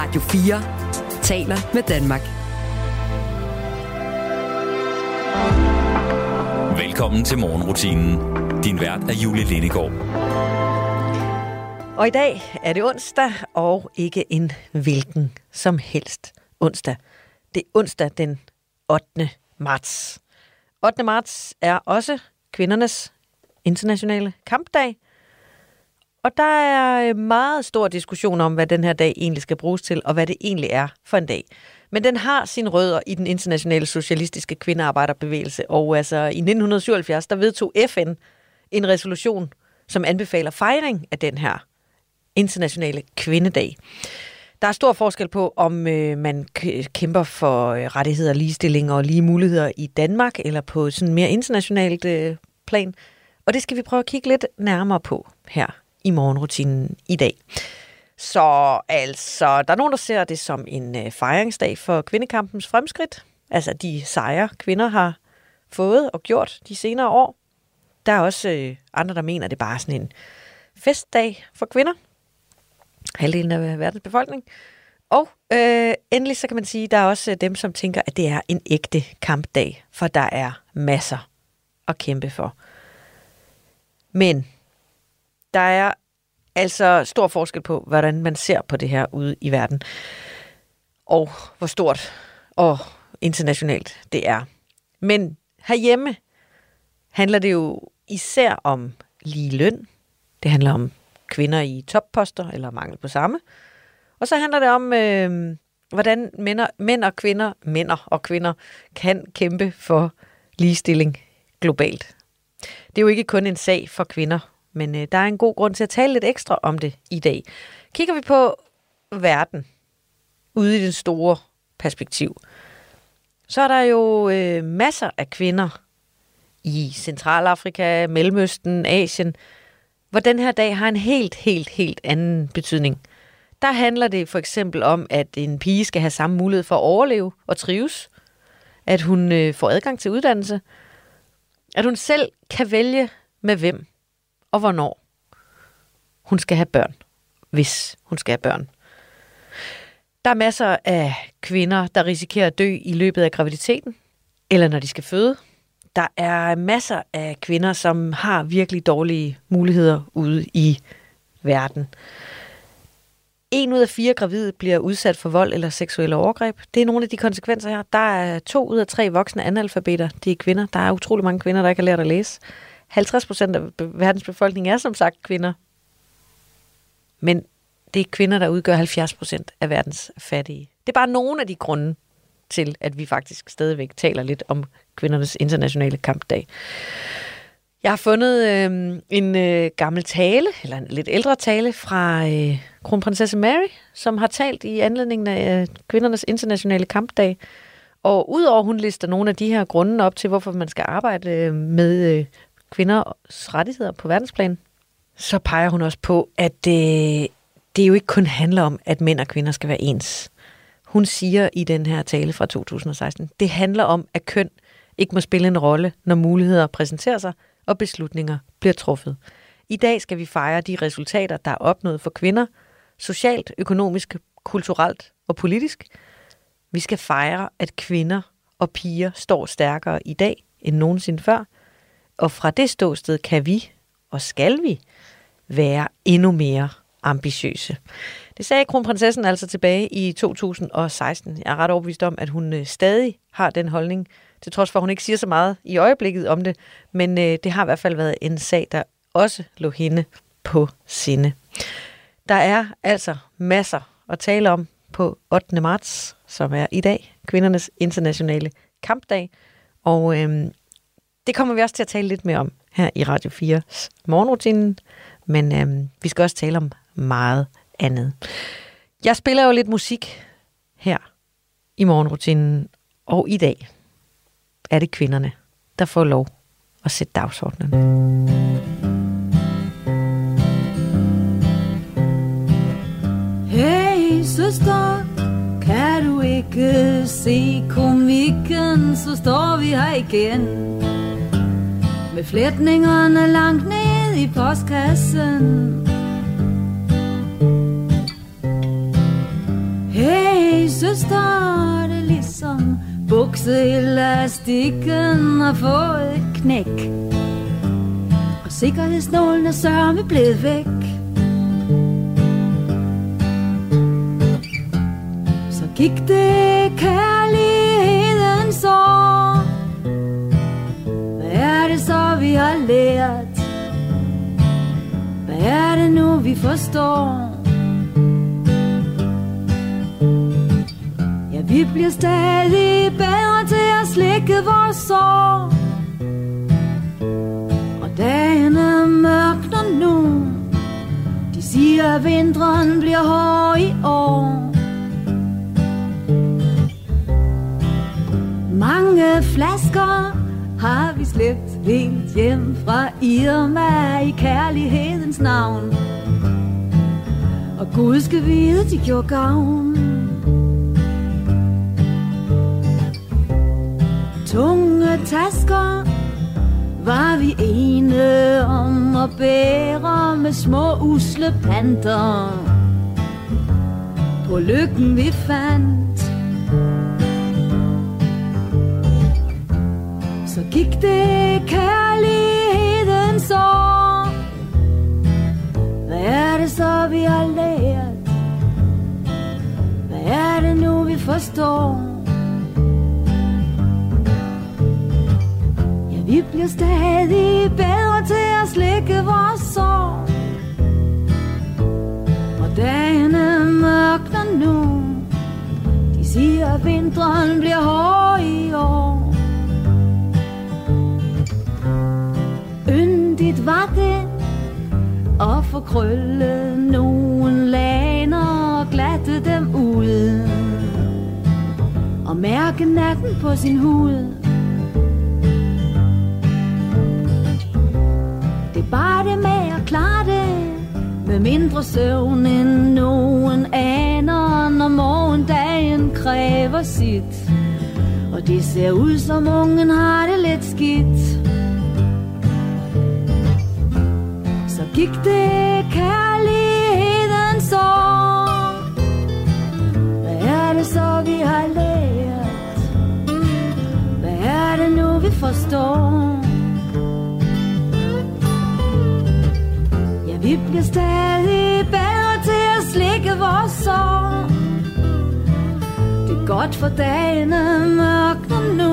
Radio 4 taler med Danmark. Velkommen til morgenrutinen. Din vært er Julie Lindegård. Og i dag er det onsdag, og ikke en hvilken som helst onsdag. Det er onsdag den 8. marts. 8. marts er også kvindernes internationale kampdag. Og der er øh, meget stor diskussion om, hvad den her dag egentlig skal bruges til, og hvad det egentlig er for en dag. Men den har sine rødder i den internationale socialistiske kvindearbejderbevægelse, og altså i 1977, der vedtog FN en resolution, som anbefaler fejring af den her internationale kvindedag. Der er stor forskel på, om øh, man kæmper for øh, rettigheder, ligestilling og lige muligheder i Danmark, eller på sådan mere internationalt øh, plan. Og det skal vi prøve at kigge lidt nærmere på her i morgenrutinen i dag. Så altså, der er nogen, der ser det som en øh, fejringsdag for kvindekampens fremskridt. Altså de sejre, kvinder har fået og gjort de senere år. Der er også øh, andre, der mener, at det er sådan en festdag for kvinder. Halvdelen af verdens befolkning. Og øh, endelig så kan man sige, at der er også øh, dem, som tænker, at det er en ægte kampdag, for der er masser at kæmpe for. Men der er altså stor forskel på, hvordan man ser på det her ude i verden. Og hvor stort og internationalt det er. Men herhjemme handler det jo især om lige løn. Det handler om kvinder i topposter, eller mangel på samme. Og så handler det om, øh, hvordan mænd og, mænd og kvinder, mænd og kvinder kan kæmpe for ligestilling globalt. Det er jo ikke kun en sag for kvinder, men øh, der er en god grund til at tale lidt ekstra om det i dag. Kigger vi på verden ude i den store perspektiv, så er der jo øh, masser af kvinder i Centralafrika, Mellemøsten, Asien, hvor den her dag har en helt, helt, helt anden betydning. Der handler det for eksempel om, at en pige skal have samme mulighed for at overleve og trives, at hun øh, får adgang til uddannelse, at hun selv kan vælge med hvem og hvornår hun skal have børn, hvis hun skal have børn. Der er masser af kvinder, der risikerer at dø i løbet af graviditeten, eller når de skal føde. Der er masser af kvinder, som har virkelig dårlige muligheder ude i verden. En ud af fire gravide bliver udsat for vold eller seksuelle overgreb. Det er nogle af de konsekvenser her. Der er to ud af tre voksne analfabeter. De er kvinder. Der er utrolig mange kvinder, der ikke har lært at læse. 50 procent af verdens befolkning er som sagt kvinder. Men det er kvinder, der udgør 70 procent af verdens fattige. Det er bare nogle af de grunde til, at vi faktisk stadigvæk taler lidt om kvindernes internationale kampdag. Jeg har fundet øh, en øh, gammel tale, eller en lidt ældre tale fra øh, kronprinsesse Mary, som har talt i anledningen af øh, kvindernes internationale kampdag. Og udover hun lister nogle af de her grunde op til, hvorfor man skal arbejde øh, med øh, kvinders rettigheder på verdensplan, så peger hun også på, at det, det jo ikke kun handler om, at mænd og kvinder skal være ens. Hun siger i den her tale fra 2016, det handler om, at køn ikke må spille en rolle, når muligheder præsenterer sig og beslutninger bliver truffet. I dag skal vi fejre de resultater, der er opnået for kvinder, socialt, økonomisk, kulturelt og politisk. Vi skal fejre, at kvinder og piger står stærkere i dag end nogensinde før – og fra det ståsted kan vi, og skal vi, være endnu mere ambitiøse. Det sagde kronprinsessen altså tilbage i 2016. Jeg er ret overbevist om, at hun øh, stadig har den holdning, til trods for, at hun ikke siger så meget i øjeblikket om det. Men øh, det har i hvert fald været en sag, der også lå hende på sinde. Der er altså masser at tale om på 8. marts, som er i dag, kvindernes internationale kampdag. Og øh, det kommer vi også til at tale lidt mere om her i Radio 4's morgenrutinen, men øhm, vi skal også tale om meget andet. Jeg spiller jo lidt musik her i morgenrutinen, og i dag er det kvinderne, der får lov at sætte dagsordenen. Hey søster, kan du ikke se komikken, så står vi her igen med flætningerne langt ned i postkassen. Hey søster, det er ligesom bukseelastikken har fået et knæk. Og sikkerhedsnålen er sørme blevet væk. Gik det kærlighedens så. Hvad er det så, vi har lært? Hvad er det nu, vi forstår? Ja, vi bliver stadig bedre til at slikke vores sår. Og dagen er mørkner nu. De siger, at vinteren bliver hård i år. Flasker har vi slæbt helt hjem fra Irma i kærlighedens navn. Og Gud skal vide, de gjorde gavn. Tunge tasker var vi ene om at bære med små usle panter. På lykken vi fandt Så gik det kærligheden så. Hvad er det så vi har lært Hvad er det nu vi forstår? Ja vi bliver stadig bedre til at slikke vores sår. Og dagene mørkner nu. De siger at vinteren bliver hård i år. Yndigt og få krøllet nogle laner og glatte dem ud og mærke natten på sin hud. Det er bare det med at klare det med mindre søvn end nogen aner, når morgendagen kræver sit. Og det ser ud som ungen har det lidt skidt. Gik det kærlighedens år. Hvad er det så vi har lært? Hvad er det nu vi forstår? Ja vi bliver stadig bedre til at slikke vores sår. Det er godt for dagen er mørk nu.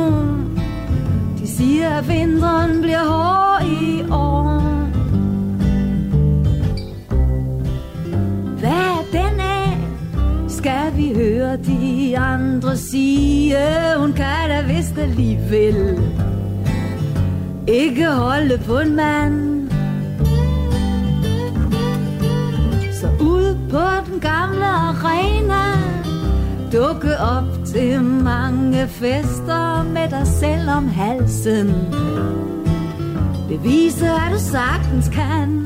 De siger at vinteren bliver hård i år. Vi hører de andre sige. Hun kan da vist alligevel Ikke holde på en mand. Så ud på den gamle arena. Dukke op til mange fester Med dig selv om halsen. Bevise at du sagtens kan.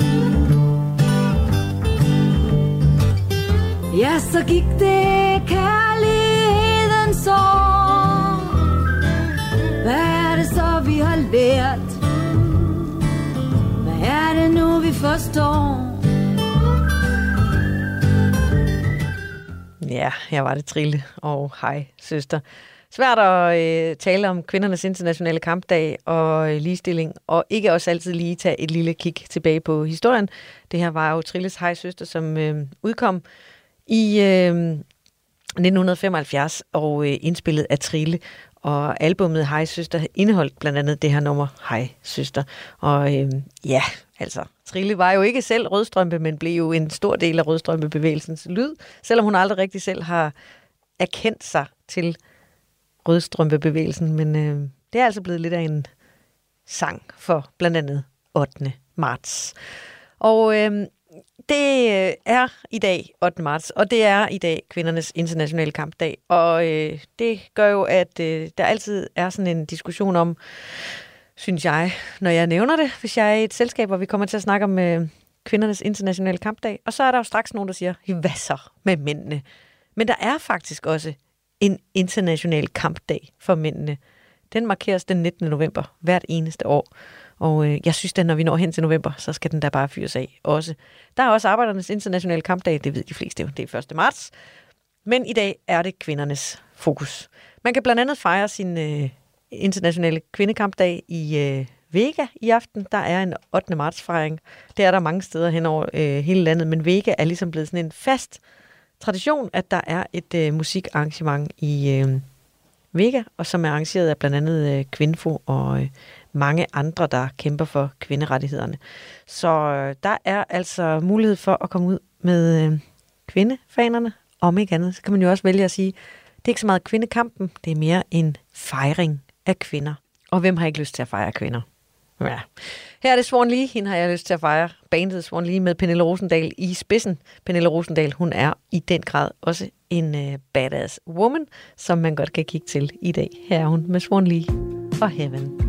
Ja, så gik det kærlighedens år Hvad er det så, vi har lært? Hvad er det nu, vi forstår? Ja, jeg var det Trille, og hej søster. Svært at øh, tale om kvindernes internationale kampdag og øh, ligestilling, og ikke også altid lige tage et lille kig tilbage på historien. Det her var jo Trilles Hej Søster, som øh, udkom i øh, 1975 og øh, indspillet af Trille. Og albummet Hej Søster indeholdt blandt andet det her nummer Hej Søster. Og øh, ja, altså, Trille var jo ikke selv rødstrømpe, men blev jo en stor del af rødstrømpebevægelsens lyd, selvom hun aldrig rigtig selv har erkendt sig til rødstrømpebevægelsen. Men øh, det er altså blevet lidt af en sang for blandt andet 8. marts. Og øh, det øh, er i dag 8. marts, og det er i dag kvindernes internationale kampdag. Og øh, det gør jo, at øh, der altid er sådan en diskussion om, synes jeg, når jeg nævner det, hvis jeg er i et selskab, hvor vi kommer til at snakke om øh, kvindernes internationale kampdag. Og så er der jo straks nogen, der siger, hvad så med mændene? Men der er faktisk også en international kampdag for mændene. Den markeres den 19. november hvert eneste år. Og øh, jeg synes, at når vi når hen til november, så skal den der bare fyres af også. Der er også Arbejdernes Internationale Kampdag, det ved de fleste jo, det er 1. marts. Men i dag er det kvindernes fokus. Man kan blandt andet fejre sin øh, internationale kvindekampdag i øh, Vega i aften. Der er en 8. marts fejring. Det er der mange steder hen over øh, hele landet, men Vega er ligesom blevet sådan en fast tradition, at der er et øh, musikarrangement i øh, Vega, og som er arrangeret af blandt andet øh, Kvinfo og øh, mange andre, der kæmper for kvinderettighederne. Så øh, der er altså mulighed for at komme ud med øh, kvindefanerne. Om ikke andet, så kan man jo også vælge at sige, det er ikke så meget kvindekampen, det er mere en fejring af kvinder. Og hvem har ikke lyst til at fejre kvinder? Ja. Her er det Swan Lee, hende har jeg lyst til at fejre. Bandet Swan Lee med Pernille Rosendal i spidsen. Pernille Rosendal, hun er i den grad også en uh, badass woman, som man godt kan kigge til i dag. Her er hun med Swan Lee og Heaven.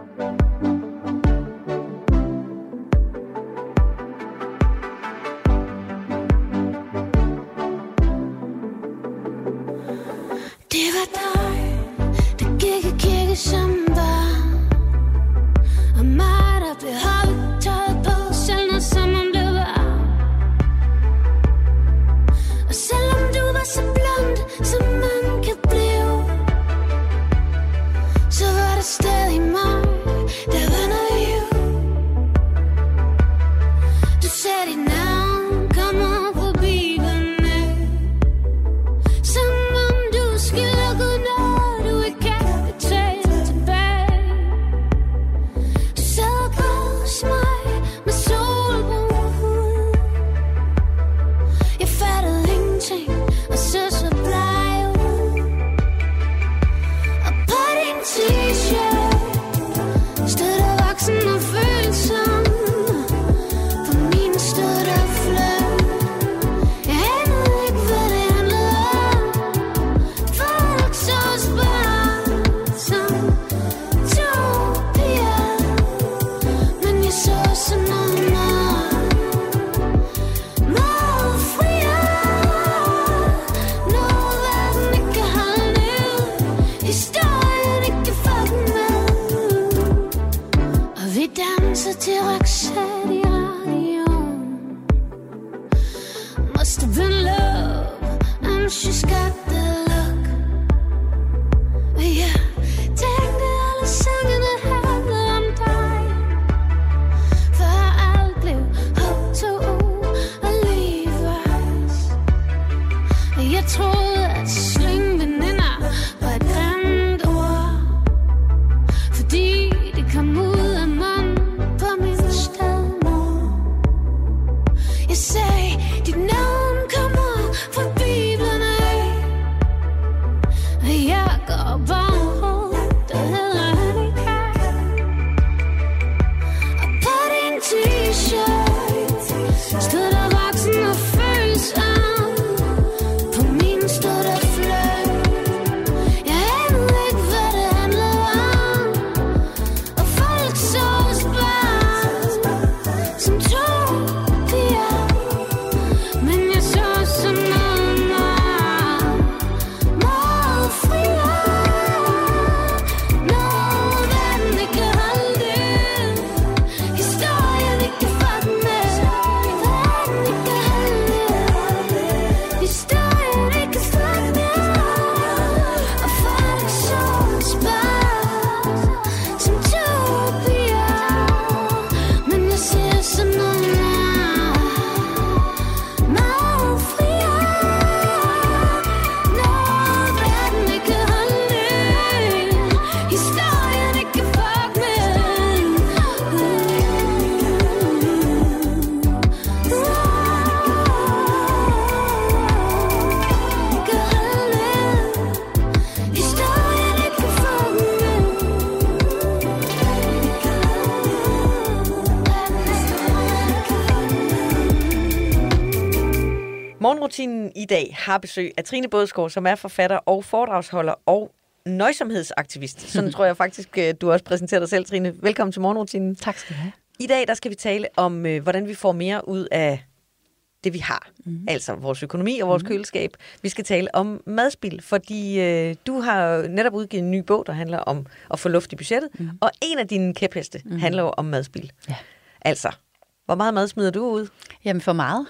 Selvom dag har besøg af Trine Bådskov, som er forfatter og foredragsholder og nøjsomhedsaktivist. Sådan tror jeg faktisk, øh, du også præsenterer dig selv, Trine. Velkommen til Morgenrutinen. Tak skal du have. I dag der skal vi tale om, øh, hvordan vi får mere ud af det, vi har. Mm. Altså vores økonomi og vores mm. køleskab. Vi skal tale om madspil, fordi øh, du har netop udgivet en ny bog, der handler om at få luft i budgettet. Mm. Og en af dine kæpheste mm. handler jo om madspil. Ja. Altså, hvor meget mad smider du ud? Jamen for meget.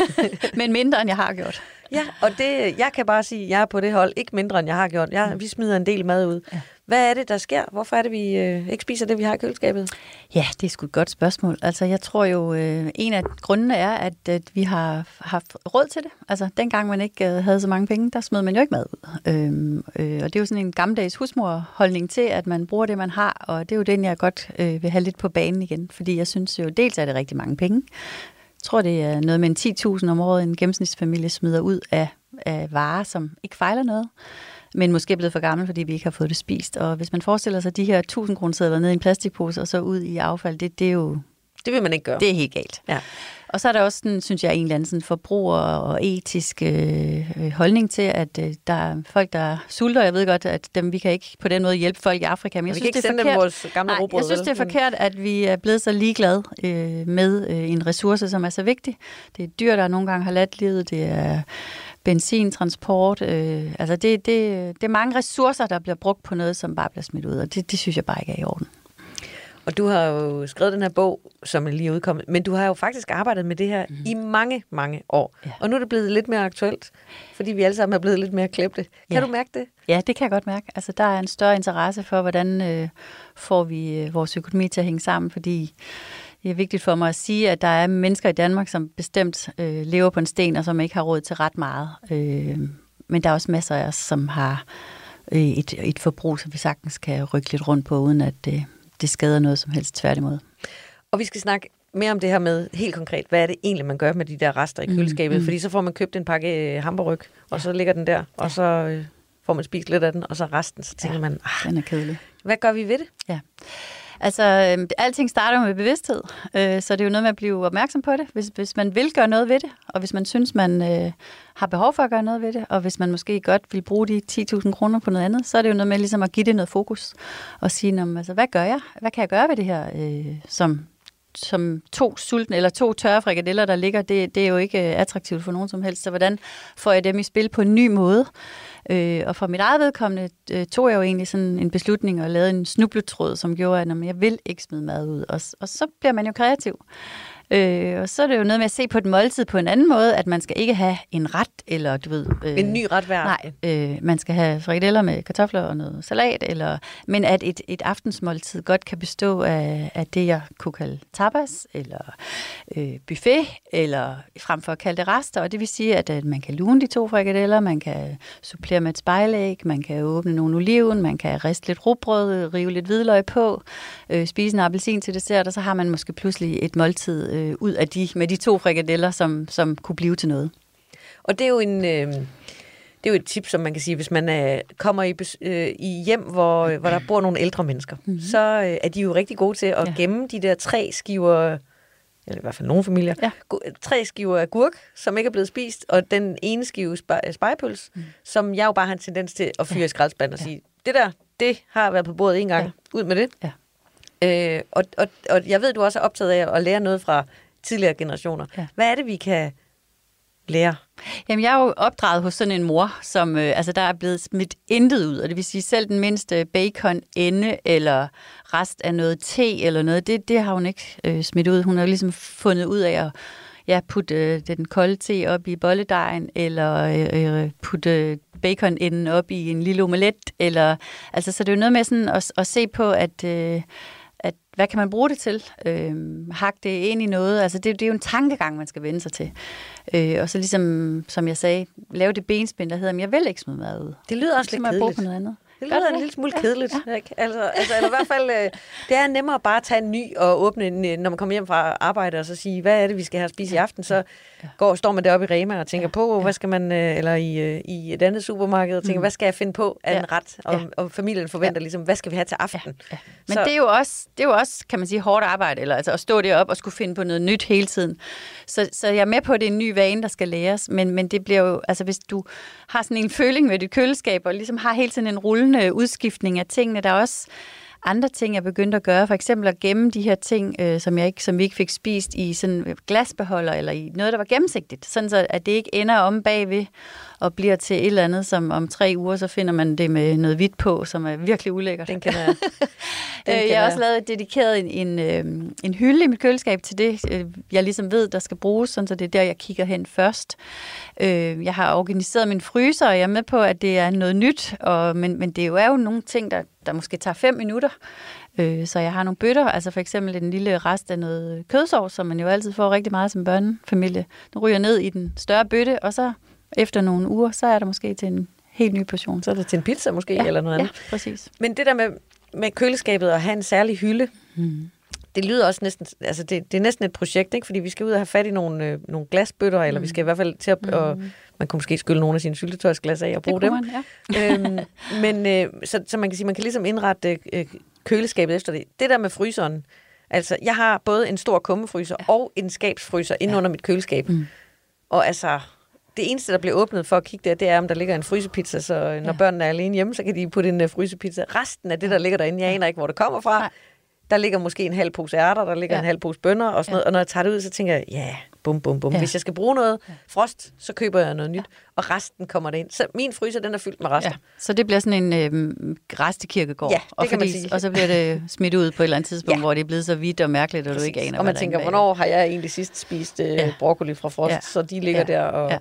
Men mindre, end jeg har gjort. Ja, og det, jeg kan bare sige, at jeg er på det hold. Ikke mindre, end jeg har gjort. Jeg, vi smider en del mad ud. Ja. Hvad er det, der sker? Hvorfor er det, vi øh, ikke spiser det, vi har i køleskabet? Ja, det er sgu et godt spørgsmål. Altså, jeg tror jo, øh, en af grundene er, at, at vi har haft råd til det. Altså, dengang man ikke øh, havde så mange penge, der smed man jo ikke mad ud. Øhm, øh, og det er jo sådan en gammeldags husmorholdning til, at man bruger det, man har, og det er jo den, jeg godt øh, vil have lidt på banen igen. Fordi jeg synes jo, dels er det rigtig mange penge. Jeg tror, det er noget med en 10.000 om året, en gennemsnitsfamilie smider ud af af varer, som ikke fejler noget, men måske er blevet for gammel, fordi vi ikke har fået det spist. Og hvis man forestiller sig de her 1000 kroner ned i en plastikpose og så ud i affald, det, det er jo det vil man ikke gøre. det er helt galt. Ja. Og så er der også, sådan, synes jeg, en eller anden sådan forbruger- og etisk øh, holdning til, at øh, der er folk, der sulter. Jeg ved godt, at dem, vi kan ikke på den måde hjælpe folk i Afrika, men jeg synes, det er forkert. vores gamle Nej, rugbrød, jeg synes, det er forkert, at vi er blevet så ligeglade øh, med øh, en ressource, som er så vigtig. Det er dyr, der nogle gange har ladt livet. Det er benzin, transport. Øh, altså det, det, det er mange ressourcer, der bliver brugt på noget, som bare bliver smidt ud, og det, det synes jeg bare ikke er i orden. Og du har jo skrevet den her bog, som er lige udkommet, men du har jo faktisk arbejdet med det her mm. i mange, mange år. Ja. Og nu er det blevet lidt mere aktuelt, fordi vi alle sammen er blevet lidt mere klæbte. Kan Ja. du mærke det? Ja, det kan jeg godt mærke. Altså, der er en større interesse for, hvordan øh, får vi øh, vores økonomi til at hænge sammen, fordi det er vigtigt for mig at sige, at der er mennesker i Danmark, som bestemt øh, lever på en sten, og som ikke har råd til ret meget. Øh, men der er også masser af os, som har øh, et, et forbrug, som vi sagtens kan rykke lidt rundt på, uden at det, det skader noget som helst tværtimod. Og vi skal snakke mere om det her med, helt konkret, hvad er det egentlig, man gør med de der rester i køleskabet? Mm. Fordi så får man købt en pakke øh, hamburg, og så ligger den der, og så øh, får man spist lidt af den, og så resten, så tænker Ja. man, ah, Den er kedelig. hvad gør vi ved det? Ja. Altså, øhm, alting starter jo med bevidsthed, øh, så det er jo noget med at blive opmærksom på det, hvis, hvis man vil gøre noget ved det, og hvis man synes, man øh, har behov for at gøre noget ved det, og hvis man måske godt vil bruge de 10.000 kroner på noget andet, så er det jo noget med ligesom at give det noget fokus, og sige, altså, hvad gør jeg? Hvad kan jeg gøre ved det her, øh, som, som to sultne eller to tørre frikadeller, der ligger, det, det er jo ikke øh, attraktivt for nogen som helst. Så hvordan får jeg dem i spil på en ny måde? Øh, og for mit eget vedkommende øh, tog jeg jo egentlig sådan en beslutning og lavede en snubletråd, som gjorde, at jamen, jeg vil ikke smide mad ud. Og, og så bliver man jo kreativ. Øh, og så er det jo noget med at se på et måltid på en anden måde, at man skal ikke have en ret, eller du ved... Øh, En ny ret hver Nej, øh, man skal have frikadeller med kartofler og noget salat, eller, men at et, et aftensmåltid godt kan bestå af, af det, jeg kunne kalde tapas, eller øh, buffet, eller frem for at kalde det rester. Og det vil sige, at, at man kan lune de to frikadeller, man kan supplere med et spejlæg, man kan åbne nogle oliven, man kan riste lidt rugbrød, rive lidt hvidløg på, øh, spise en appelsin til dessert, og så har man måske pludselig et måltid øh, ud af de, med de to frikadeller, som, som kunne blive til noget. Og det er jo en... Øh, det er jo et tip, som man kan sige, hvis man øh, kommer i, øh, i hjem, hvor, hvor der bor nogle ældre mennesker, mm-hmm. så øh, er de jo rigtig gode til at Ja. gemme de der tre skiver, eller i hvert fald nogle familier, Ja. tre skiver agurk, som ikke er blevet spist, og den ene skive spe- spejepøls, mm. som jeg jo bare har en tendens til at fyre ja. i skraldespanden og Ja. sige, det der, det har været på bordet en gang, ja. ud med det. Ja. Øh, og, og, og jeg ved, du også er optaget af at lære noget fra tidligere generationer. Ja. Hvad er det, vi kan lære? Jamen, jeg er jo opdraget hos sådan en mor, som øh, altså, der er blevet smidt intet ud, og det vil sige selv den mindste bacon, ende eller rest af noget te eller noget, det, det har hun ikke øh, smidt ud. Hun har ligesom fundet ud af at ja, putte øh, den kolde te op i bolledejen, eller øh, øh, putte baconenden op i en lille omelet, eller, altså, så det er jo noget med sådan at, at se på, at, øh, at hvad kan man bruge det til? Øh, hak det ind i noget. Altså det, det er jo en tankegang, man skal vende sig til. Øh, og så ligesom, som jeg sagde, lave det benspænd, der hedder, jeg vil ikke smide mad ud. Det lyder også Så lidt kedeligt. på noget andet. Det lyder en lille smule Ja, kedeligt. ja. Ikke? Altså, altså, eller i hvert fald, øh, det er nemmere bare at tage en ny og åbne, en, øh, når man kommer hjem fra arbejde, og så sige, hvad er det, vi skal have at spise i aften? Så går, står man deroppe i Rema og tænker på, hvad skal man, øh, eller i, øh, i et andet supermarked, og tænker, hvad skal jeg finde på af Ja. en ret? Og, Ja. og familien forventer ligesom, hvad skal vi have til aften? Ja. Men Så- det er, jo også, det er jo også, kan man sige, hårdt arbejde, eller altså at stå deroppe og skulle finde på noget nyt hele tiden. Så, så jeg er med på, at det er en ny vane, der skal læres, men, men det bliver jo, altså hvis du har sådan en føling med dit køleskab, og ligesom har hele tiden en rullende øh, udskiftning af tingene, der er også andre ting, jeg begyndte at gøre, for eksempel at gemme de her ting, øh, som, jeg ikke, som vi ikke fik spist i sådan glasbeholder, eller i noget, der var gennemsigtigt, sådan så at det ikke ender om bagved og bliver til et eller andet, som om tre uger, så finder man det med noget hvidt på, som er virkelig ulækkert. Den kan jeg. Øh, kender jeg har også lavet dedikeret en, en, øh, en hylde i mit køleskab til det, øh, jeg ligesom ved, der skal bruges, sådan, så det er der, jeg kigger hen først. Øh, jeg har organiseret min fryser, og jeg er med på, at det er noget nyt, og, men, men det jo, er jo nogle ting, der, der måske tager fem minutter. Øh, så jeg har nogle bøtter, altså for eksempel en lille rest af noget kødsovs, som man jo altid får rigtig meget som børnefamilie. Den ryger ned i den større bøtte, og så efter nogle uger, så er der måske til en helt ny portion. Så er det til en pizza måske, eller noget ja, andet. præcis. Men det der med, med køleskabet og have en særlig hylde, Mm. Det lyder også næsten, altså det, det er næsten et projekt, ikke? fordi vi skal ud og have fat i nogle, øh, nogle glasbøtter, mm. eller vi skal i hvert fald til at, mm. og, man kunne måske skylle nogle af sine syltetøjsglas af og bruge dem. Man, ja. øhm, men øh, så, så man kan sige, man kan ligesom indrette øh, køleskabet efter det. Det der med fryseren, altså jeg har både en stor kummefryser ja. og en skabsfryser inde ja. under mit køleskab. Mm. Og altså, det eneste, der bliver åbnet for at kigge der, det er, om der ligger en frysepizza, så når ja. børnene er alene hjemme, så kan de putte en uh, frysepizza. Resten af det, der ligger derinde, jeg aner ikke, hvor det kommer fra. Nej. Der ligger måske en halv pose ærter, der ligger ja. en halv pose bønner og sådan ja. noget. Og når jeg tager det ud, så tænker jeg, ja, bum, bum, bum. Ja. Hvis jeg skal bruge noget frost, så køber jeg noget nyt. Ja. Og resten kommer det ind. Så min fryser, den er fyldt med rester. Ja. Så det bliver sådan en øh, restekirkegård. Ja, og sige. Og så bliver det smidt ud på et eller andet tidspunkt, ja. hvor det er blevet så vidt og mærkeligt, og du ikke aner, Og man tænker, hvornår har jeg egentlig sidst spist øh, ja. broccoli fra frost? Ja. Så de ligger ja. der og... Ja.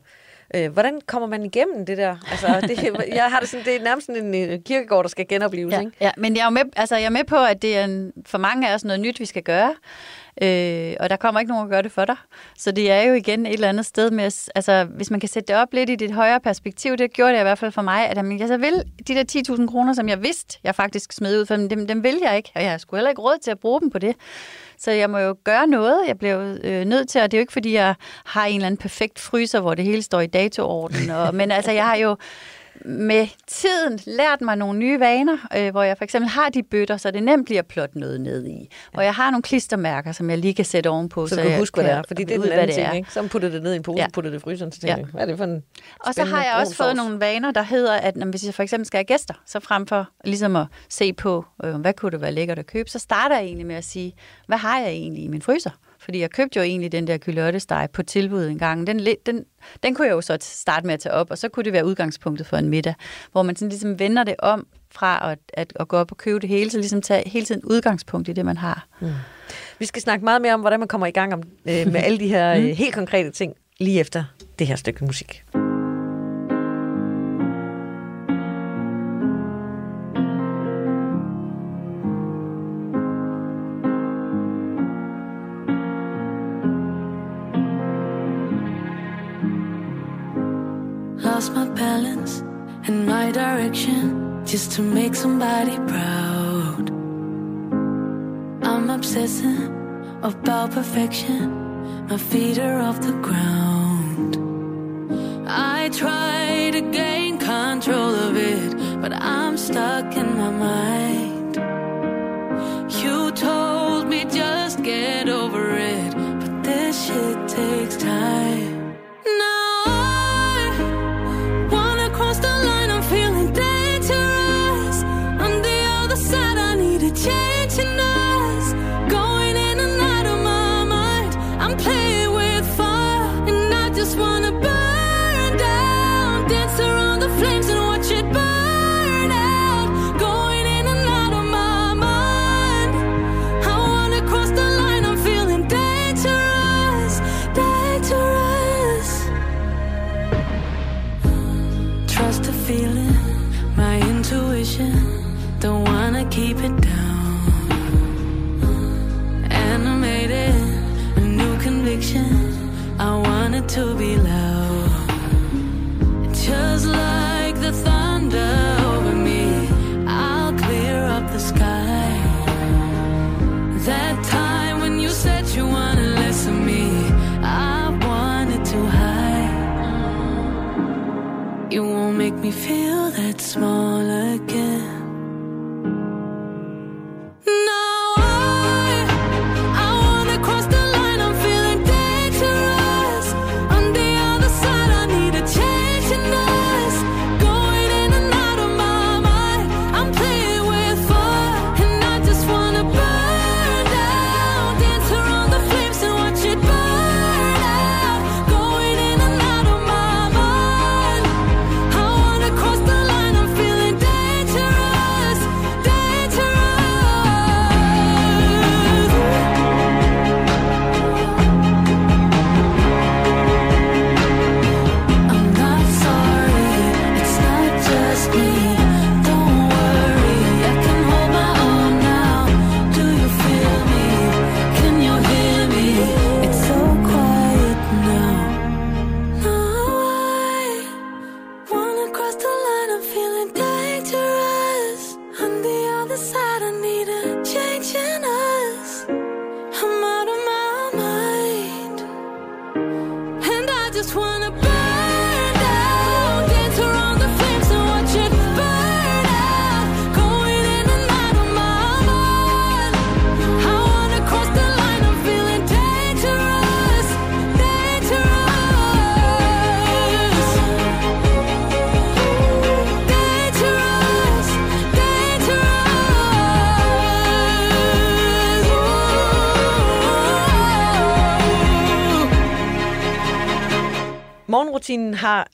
Øh, hvordan kommer man igennem det der? Altså, det, jeg har det sådan, det er nærmest sådan en øh, kirkegård, der skal genopleves, ja, ikke? Ja, men jeg er, med, altså, jeg er med på, at det er en, for mange af os noget nyt, vi skal gøre. Øh, og der kommer ikke nogen at gøre det for dig. Så det er jo igen et eller andet sted med, altså hvis man kan sætte det op lidt i dit højere perspektiv, det gjorde det i hvert fald for mig, at jeg så altså, vil de der 10.000 kroner, som jeg vidste, jeg faktisk smed ud, for dem, dem vil jeg ikke, og jeg skulle heller ikke råd til at bruge dem på det. Så jeg må jo gøre noget. Jeg bliver øh, nødt til, og det er jo ikke, fordi jeg har en eller anden perfekt fryser, hvor det hele står i datoorden. Og, men altså, jeg har jo med tiden lært mig nogle nye vaner, øh, hvor jeg for eksempel har de bøtter, så det nemt bliver at plotte noget ned i. Hvor jeg har nogle klistermærker, som jeg lige kan sætte ovenpå. Så, så du kan huske, hvad det er, fordi det er den anden ting, ikke? Så putter det ned i en pose, ja. putter det i fryseren, så tænker ja. hvad er det for en Og så har jeg også fået nogle vaner, der hedder, at når, hvis jeg for eksempel skal have gæster, så frem for ligesom at se på, øh, hvad kunne det være lækkert at købe, så starter jeg egentlig med at sige, hvad har jeg egentlig i min fryser? Fordi jeg købte jo egentlig den der kylørtesteg på tilbud en gang. Den, den, den kunne jeg jo så starte med at tage op, og så kunne det være udgangspunktet for en middag, hvor man sådan ligesom vender det om fra at, at, at gå op og købe det hele, så ligesom tage hele tiden udgangspunkt i det, man har. Mm. Vi skal snakke meget mere om, hvordan man kommer i gang om, øh, med alle de her mm. øh, helt konkrete ting, lige efter det her stykke musik. lost direction just to make somebody proud. I'm obsessing about perfection, my feet are off the ground. I try to gain control of it, but I'm stuck in my mind.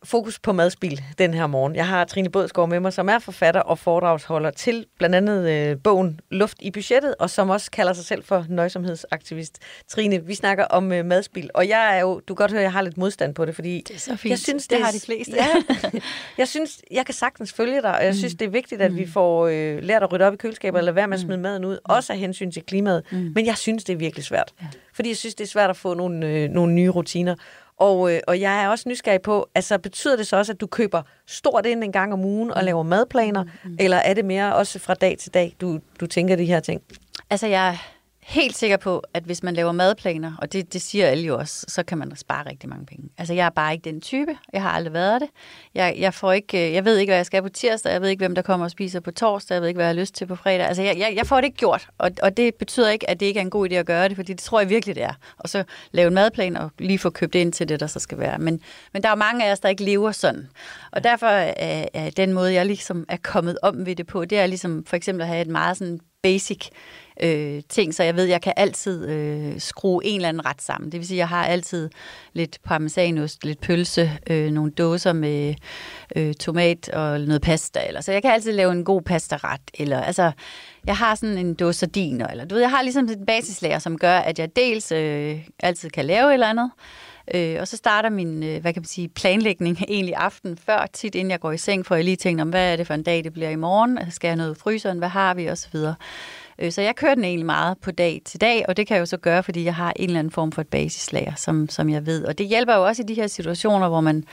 Fokus på madspil den her morgen. Jeg har Trine Bådsgaard med mig, som er forfatter og foredragsholder til blandt andet øh, bogen Luft i budgettet, og som også kalder sig selv for nøjsomhedsaktivist. Trine, vi snakker om øh, madspil, og jeg er jo, du kan godt høre, at jeg har lidt modstand på det, fordi Det er så fint. jeg synes, Det er- har de fleste. Ja, jeg synes, jeg kan sagtens følge dig, og jeg synes, det er vigtigt, at vi får øh, lært at rydde op i køleskabet, eller lade være med at smide maden ud, også af hensyn til klimaet. Men jeg synes, det er virkelig svært. Fordi jeg synes, det er svært at få nogle, øh, nogle nye rutiner. Og, øh, og jeg er også nysgerrig på, altså betyder det så også, at du køber stort ind en gang om ugen og laver madplaner, eller er det mere også fra dag til dag, du, du tænker de her ting? Altså, jeg helt sikker på, at hvis man laver madplaner, og det, det siger alle jo også, så kan man spare rigtig mange penge. Altså, jeg er bare ikke den type. Jeg har aldrig været det. Jeg, jeg, får ikke, øh, jeg ved ikke, hvad jeg skal på tirsdag. Jeg ved ikke, hvem der kommer og spiser på torsdag. Jeg ved ikke, hvad jeg har lyst til på fredag. Altså, jeg, jeg, jeg får det ikke gjort. Og, og det betyder ikke, at det ikke er en god idé at gøre det, fordi det tror jeg virkelig, det er. Og så lave en madplan og lige få købt ind til det, der så skal være. Men, men der er mange af os, der ikke lever sådan. Og derfor er, er den måde, jeg ligesom er kommet om ved det på, det er ligesom for eksempel at have et meget sådan basic øh, ting, så jeg ved, jeg kan altid øh, skrue en eller anden ret sammen. Det vil sige, jeg har altid lidt parmesanost, lidt pølse, øh, nogle dåser med øh, tomat og noget pasta. Eller, så jeg kan altid lave en god pastaret. Eller, altså, jeg har sådan en dåse sardiner. Eller, du ved, jeg har ligesom et basislager, som gør, at jeg dels øh, altid kan lave et eller andet, Øh, og så starter min, øh, hvad kan man sige, planlægning egentlig aften før, tit inden jeg går i seng, for jeg lige tænker, om, hvad er det for en dag, det bliver i morgen? Skal jeg noget i fryseren? Hvad har vi? Og så videre. Øh, så jeg kører den egentlig meget på dag til dag, og det kan jeg jo så gøre, fordi jeg har en eller anden form for et basislager, som, som jeg ved. Og det hjælper jo også i de her situationer, hvor man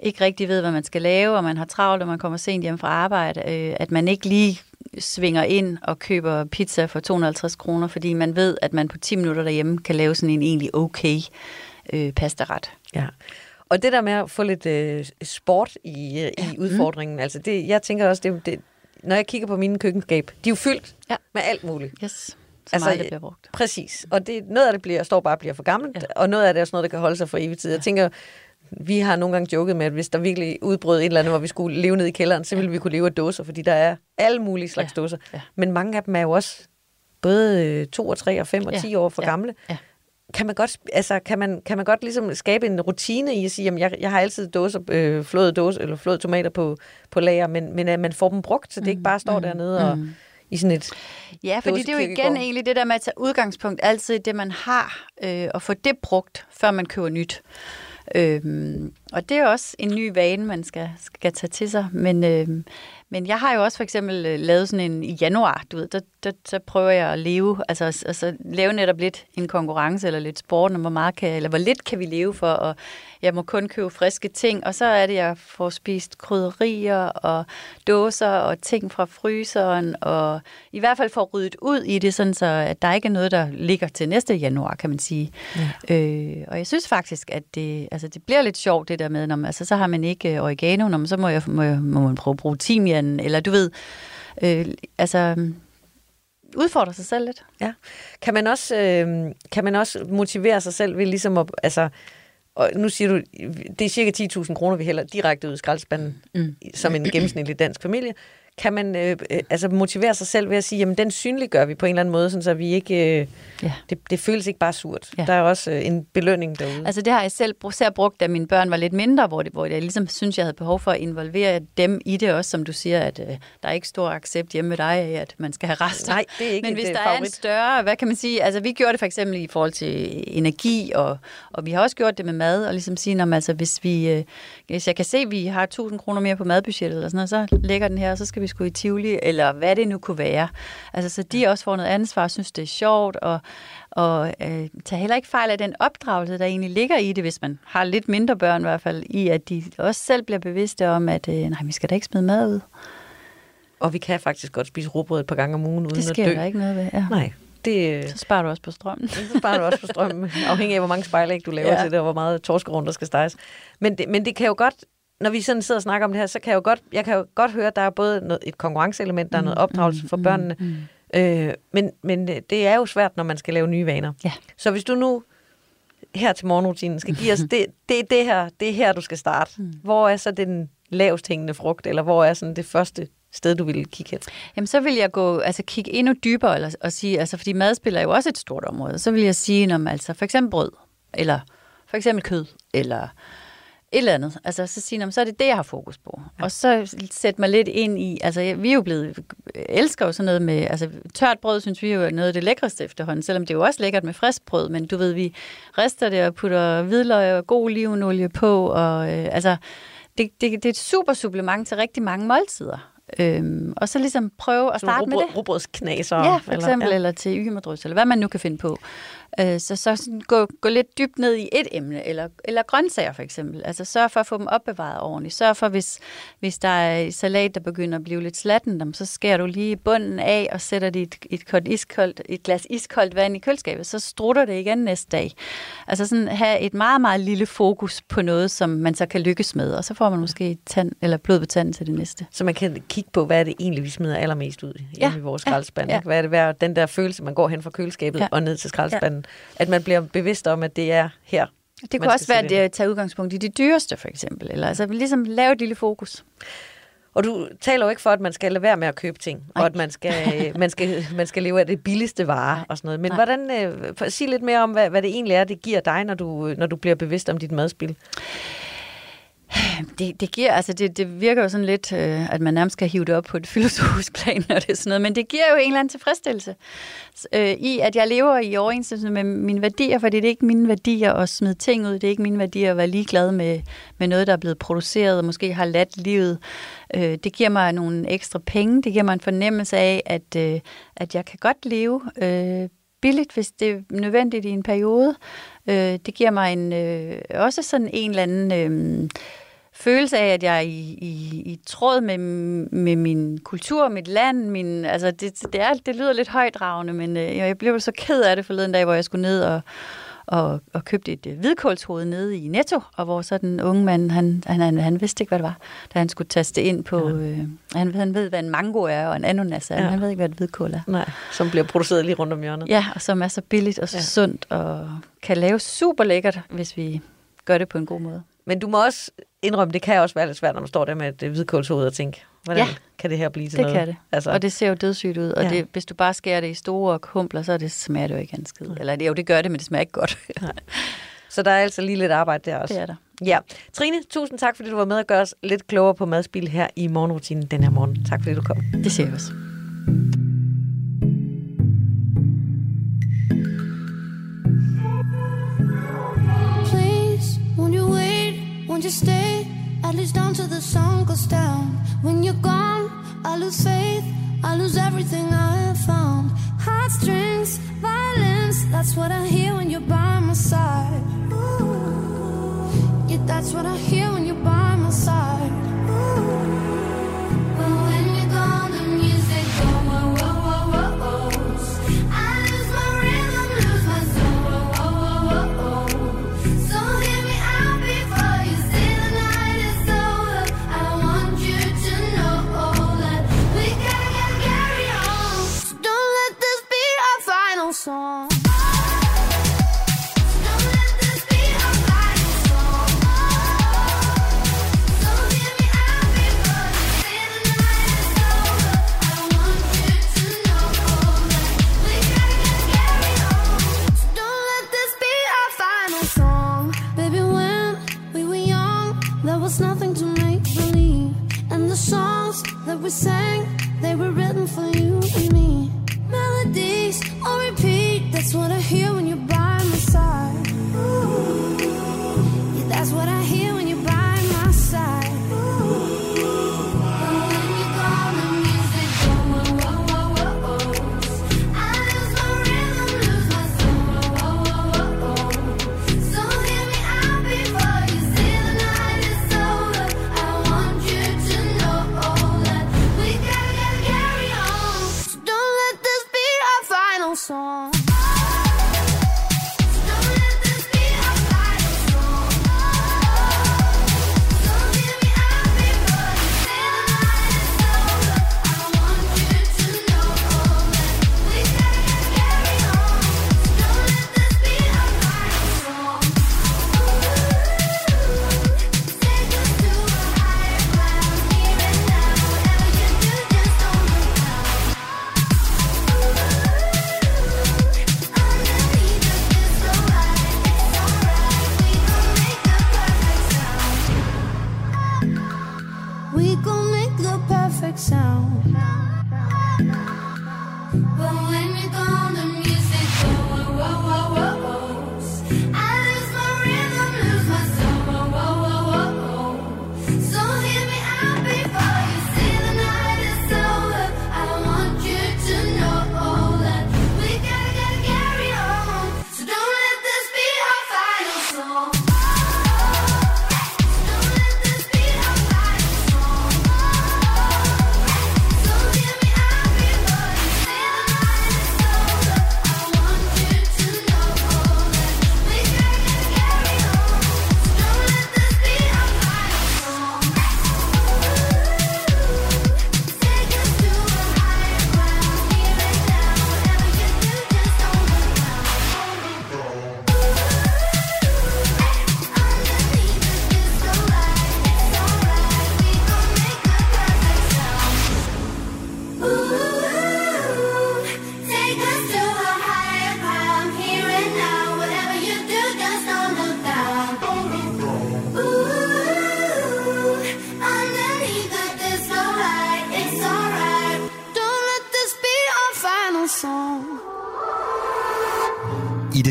ikke rigtig ved, hvad man skal lave, og man har travlt, og man kommer sent hjem fra arbejde, øh, at man ikke lige svinger ind og køber pizza for 250 kroner, fordi man ved, at man på 10 minutter derhjemme kan lave sådan en egentlig okay øh, pastaret. Ja. Og det der med at få lidt øh, sport i, øh, i udfordringen, altså det, jeg tænker også, det, det, når jeg kigger på mine køkkenskab, de er jo fyldt Ja. med alt muligt. Yes, så Altså, meget det bliver brugt. Præcis. Og det, noget af det bliver, står bare bliver for gammelt, ja. Ja. og noget af det er også noget, der kan holde sig for evig tid. Jeg tænker, vi har nogle gange joket med, at hvis der virkelig udbrød et eller andet, hvor vi skulle leve ned i kælderen, så ville vi kunne leve af dåser, fordi der er alle mulige slags Ja. dåser. Ja. Men mange af dem er jo også både øh, 2 og 3 og 5 og Ja. 10 år for Ja. gamle. Ja. Kan man godt, altså, kan man, kan man godt ligesom skabe en rutine i at sige, at jeg, jeg har altid dåser, øh, flåede, dåser, eller flåede tomater på, på lager, men, men at man får dem brugt, så det ikke bare står dernede og i sådan et... Ja, fordi det er jo igen egentlig det der med at tage udgangspunkt altid i det, man har, øh, og få det brugt, før man køber nyt. Øhm, og det er også en ny vane, man skal, skal tage til sig. Men, øhm, men jeg har jo også for eksempel øh, lavet sådan en i januar, du ved, der, der, der prøver jeg at leve, altså, altså, altså lave netop lidt en konkurrence eller lidt sport, hvor meget kan, eller hvor lidt kan vi leve for, at jeg må kun købe friske ting, og så er det, jeg får spist krydderier og dåser og ting fra fryseren, og i hvert fald får ryddet ud i det, sådan så at der ikke er noget, der ligger til næste januar, kan man sige. Ja. Øh, og jeg synes faktisk, at det, altså, det bliver lidt sjovt, det der med, når man, altså, så har man ikke øh, oregano, når man, så må, jeg, må, jeg, må man prøve at bruge timian, eller du ved, øh, altså udfordre sig selv lidt. Ja. Kan man også, øh, kan man også motivere sig selv ved ligesom at, altså, og nu siger du, det er cirka 10.000 kroner, vi hælder direkte ud i skraldespanden, mm. som en gennemsnitlig dansk familie. Kan man øh, øh, altså motivere sig selv ved at sige, jamen den synliggør vi på en eller anden måde, sådan så vi ikke, øh, Ja. det, det føles ikke bare surt. Ja. Der er også øh, en belønning derude. Altså det har jeg selv især brugt, da mine børn var lidt mindre, hvor, det, hvor jeg ligesom synes, jeg havde behov for at involvere dem i det også, som du siger, at øh, der er ikke stor accept hjemme med dig af, at man skal have rester. Nej, det er ikke Men hvis øh, der er en favorit. større, hvad kan man sige, altså vi gjorde det for eksempel i forhold til energi, og, og vi har også gjort det med mad, og ligesom sige, når, altså hvis vi, øh, hvis jeg kan se, at vi har 1000 kroner mere på madbudgettet, eller sådan noget, så lægger den her, og så skal vi sgu i Tivoli, eller hvad det nu kunne være. Altså så de også får noget ansvar, og synes det er sjovt, og, og øh, tager heller ikke fejl af den opdragelse, der egentlig ligger i det, hvis man har lidt mindre børn i hvert fald, i at de også selv bliver bevidste om, at øh, nej, vi skal da ikke smide mad ud. Og vi kan faktisk godt spise rugbrød et par gange om ugen uden Det at sker dø. der ikke noget ved. Ja. Nej, det, øh, Så sparer du også på strømmen. så sparer du også for strømmen, afhængig af, hvor mange spejlæg du laver. Ja. til det, og hvor meget torskerund, der skal steges. Men det, men det kan jo godt, når vi sådan sidder og snakker om det her, så kan jeg jo godt, jeg kan jo godt høre, at der er både noget, et konkurrenceelement, der er noget opdragelse for børnene, Mm, øh, men, men øh, det er jo svært, når man skal lave nye vaner. Ja. Så hvis du nu her til morgenrutinen skal give os, det, det er det her, det er her, du skal starte. Mm. Hvor er så den lavest hængende frugt, eller hvor er sådan det første sted, du ville kigge hen? Jamen, så vil jeg gå, altså kigge endnu dybere eller, og sige, altså fordi madspil er jo også et stort område, så vil jeg sige, om altså for eksempel brød, eller for eksempel kød, eller et eller andet. Altså, så sige, "Nå, men så er det det, jeg har fokus på. Ja. Og så sætte mig lidt ind i, altså, vi er jo blevet, elsker jo sådan noget med, altså, tørt brød, synes vi jo er noget af det lækreste efterhånden, selvom det er jo også lækkert med frisk brød, men du ved, vi rister det og putter hvidløg og god olivenolie på, og øh, altså, det, det, det er et super supplement til rigtig mange måltider. Øhm, og så ligesom prøve at starte med det. Robrødsknaser. Ja, for eksempel, Eller, eller, eller til ymerdrys, eller hvad man nu kan finde på. Øh, så så sådan gå, gå lidt dybt ned i et emne, eller, eller grøntsager for eksempel. Altså sørg for at få dem opbevaret ordentligt. Sørg for, hvis, hvis der er salat, der begynder at blive lidt slatten, så skærer du lige bunden af og sætter det i et, et, koldt, iskoldt, et glas iskoldt vand i køleskabet. Så strutter det igen næste dag. Altså sådan have et meget, meget lille fokus på noget, som man så kan lykkes med, og så får man måske tand, eller blod på tanden til det næste. Så man kan kigge på, hvad er det egentlig, vi smider allermest ud Ja, i vores ja, skraldespand. ja. Hvad er det værd, den der følelse, man går hen fra køleskabet Ja. og ned til skraldespanden. At man bliver bevidst om, at det er her. Det kunne også være, at tager udgangspunkt i de dyreste, for eksempel. Eller altså ligesom lave et lille fokus. Og du taler jo ikke for, at man skal lade være med at købe ting, og at man skal, man skal, man skal leve af det billigste varer Nej. og sådan noget. Men Nej. hvordan, øh, sig lidt mere om, hvad, hvad det egentlig er, det giver dig, når du, når du bliver bevidst om dit madspil. Det, det, giver, altså det, det virker jo sådan lidt, øh, at man nærmest skal hive det op på et filosofisk plan, når det er sådan noget. Men det giver jo en eller anden tilfredsstillelse øh, i, at jeg lever i overensstemmelse med mine værdier, for det er ikke mine værdier at smide ting ud. Det er ikke mine værdier at være ligeglad med, med noget, der er blevet produceret og måske har ladt livet. Øh, det giver mig nogle ekstra penge. Det giver mig en fornemmelse af, at, øh, at jeg kan godt leve øh, billigt, hvis det er nødvendigt i en periode. Øh, det giver mig en, øh, også sådan en eller anden... Øh, følelse af, at jeg er i, i, i tråd med, med min kultur, mit land. Min, altså det, det, er, det lyder lidt højdragende, men øh, jeg blev så ked af det forleden dag, hvor jeg skulle ned og, og, og købte et øh, hvidkålshoved nede i Netto, og hvor så den unge mand, han, han, han, han vidste ikke, hvad det var, da han skulle taste ind på... Ja. Øh, han, han ved, hvad en mango er, og en ananas er, ja. Men han ved ikke, hvad et hvidkål er. Nej, som bliver produceret lige rundt om hjørnet. Ja, og som er så billigt og så ja. sundt, og kan lave super lækkert, hvis vi gør det på en god måde. Men du må også indrømme, det kan også være lidt svært, når man står der med et øh, hvidkålshoved og tænker, hvordan Ja. kan det her blive til Det noget? kan det. Altså, Og det ser jo dødssygt ud, og Ja. det, hvis du bare skærer det i store humpler, så det smager det jo ikke en skid. Eller det, jo, det gør det, men det smager ikke godt. Så der er altså lige lidt arbejde der også. det er der. Ja. Trine, tusind tak, fordi du var med og gøre os lidt klogere på madspil her i morgenrutinen den her morgen. Tak fordi du kom. Det ser jeg også. You stay? At least until the sun goes down. When you're gone, I lose faith. I lose everything I have found. Heartstrings, violence. That's what I hear when you're by my side. Yeah, that's what I hear chanson.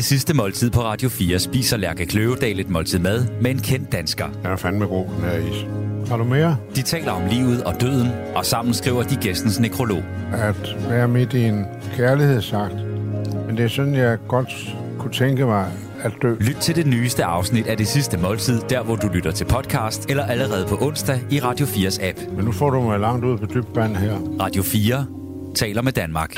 Det sidste måltid på Radio 4 spiser Lærke Kløvedal et måltid mad med en kendt dansker. Den er fandme god, den her is. Har du mere? De taler om livet og døden, og sammen skriver de gæstens nekrolog. At være midt i en kærlighedsakt. Men det er sådan, jeg godt kunne tænke mig at dø. Lyt til det nyeste afsnit af det sidste måltid, der hvor du lytter til podcast, eller allerede på onsdag i Radio 4's app. Men nu får du mig langt ud på dybt vand her. Radio 4 taler med Danmark.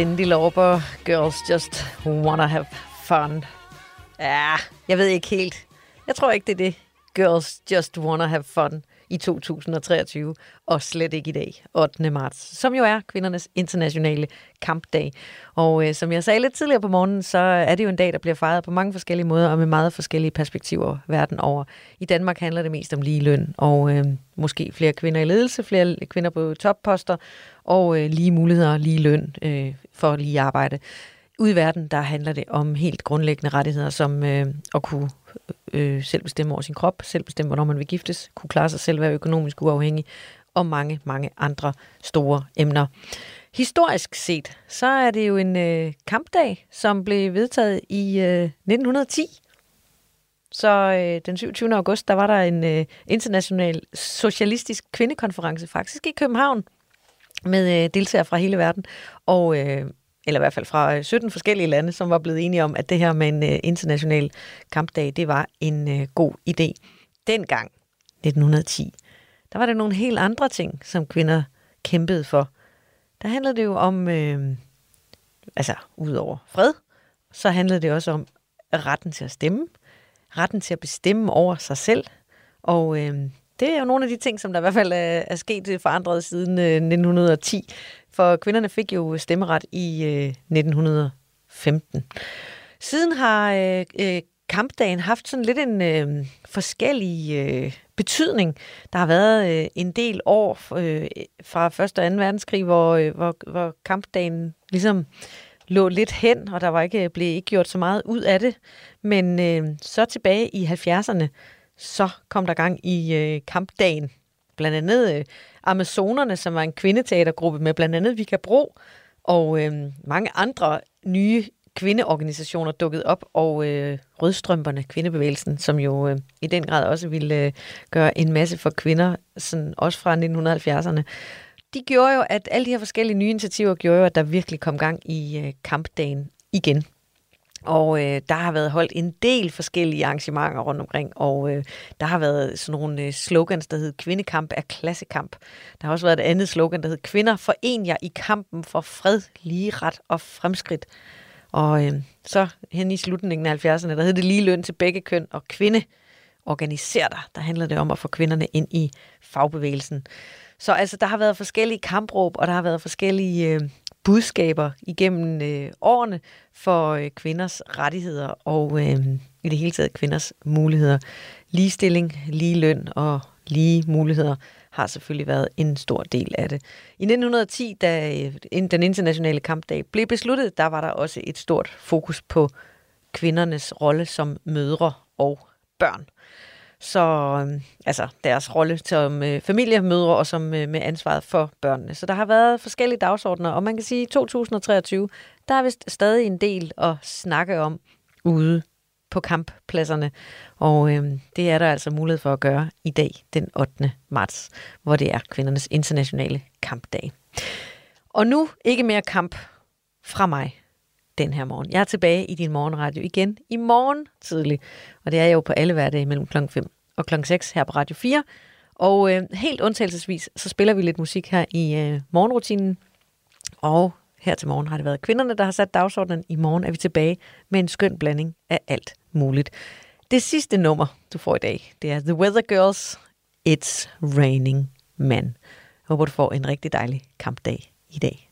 Cindy Lauper, Girls Just Wanna Have Fun. Ja, jeg ved ikke helt. Jeg tror ikke, det er det. Girls Just Wanna Have Fun i 2023, og slet ikke i dag, 8. marts, som jo er kvindernes internationale kampdag. Og øh, som jeg sagde lidt tidligere på morgenen, så er det jo en dag, der bliver fejret på mange forskellige måder og med meget forskellige perspektiver verden over. I Danmark handler det mest om lige løn og øh, måske flere kvinder i ledelse, flere kvinder på topposter og øh, lige muligheder, lige løn øh, for lige arbejde. Ude i verden, der handler det om helt grundlæggende rettigheder, som øh, at kunne øh, selv bestemme over sin krop, selv bestemme, hvornår man vil giftes, kunne klare sig selv, være økonomisk uafhængig, og mange, mange andre store emner. Historisk set, så er det jo en øh, kampdag, som blev vedtaget i øh, 1910. Så øh, den 27. august, der var der en øh, international socialistisk kvindekonference, faktisk i København, med øh, deltagere fra hele verden, og øh, eller i hvert fald fra øh, 17 forskellige lande, som var blevet enige om, at det her med en øh, international kampdag, det var en øh, god idé. Dengang, 1910, der var der nogle helt andre ting, som kvinder kæmpede for. Der handlede det jo om, øh, altså udover fred, så handlede det også om retten til at stemme, retten til at bestemme over sig selv, og øh, det er jo nogle af de ting, som der i hvert fald er, er sket øh, forandret siden øh, 1910. For kvinderne fik jo stemmeret i øh, 1915. Siden har øh, øh, kampdagen haft sådan lidt en øh, forskellig øh, betydning. Der har været øh, en del år øh, fra 1. og 2. verdenskrig, hvor, øh, hvor, hvor kampdagen ligesom lå lidt hen, og der var ikke øh, blev ikke gjort så meget ud af det. Men øh, så tilbage i 70'erne, så kom der gang i øh, kampdagen. Blandt andet øh, Amazonerne, som var en kvindeteatergruppe med blandt andet Vika Bro, og øh, mange andre nye kvindeorganisationer dukkede op, og øh, Rødstrømperne, kvindebevægelsen, som jo øh, i den grad også ville øh, gøre en masse for kvinder, sådan, også fra 1970'erne. De gjorde jo, at alle de her forskellige nye initiativer gjorde jo, at der virkelig kom gang i øh, kampdagen igen. Og øh, der har været holdt en del forskellige arrangementer rundt omkring, og øh, der har været sådan nogle øh, slogans, der hed Kvindekamp er klassekamp. Der har også været et andet slogan, der hed Kvinder foren jer i kampen for fred, lige ret og fremskridt. Og øh, så hen i slutningen af 70'erne, der hed det lige løn til begge køn, og kvinde organiser dig. Der handler det om at få kvinderne ind i fagbevægelsen. Så altså, der har været forskellige kampråb, og der har været forskellige øh, budskaber igennem øh, årene for øh, kvinders rettigheder og øh, i det hele taget kvinders muligheder. Ligestilling, lige løn og lige muligheder har selvfølgelig været en stor del af det. I 1910, da øh, den internationale kampdag blev besluttet, der var der også et stort fokus på kvindernes rolle som mødre og børn. Så øh, altså deres rolle som øh, familiemødre og som øh, med ansvaret for børnene. Så der har været forskellige dagsordner, og man kan sige, at 2023, der er vist stadig en del at snakke om ude på kamppladserne. Og øh, det er der altså mulighed for at gøre i dag, den 8. marts, hvor det er kvindernes internationale kampdag. Og nu ikke mere kamp fra mig den her morgen. Jeg er tilbage i din morgenradio igen i morgen tidlig, og det er jeg jo på alle hverdage mellem kl. 5 og kl. 6 her på Radio 4. Og øh, helt undtagelsesvis, så spiller vi lidt musik her i øh, morgenrutinen, og her til morgen har det været kvinderne, der har sat dagsordenen. I morgen er vi tilbage med en skøn blanding af alt muligt. Det sidste nummer, du får i dag, det er The Weather Girls, It's Raining Men. Jeg håber, du får en rigtig dejlig kampdag i dag.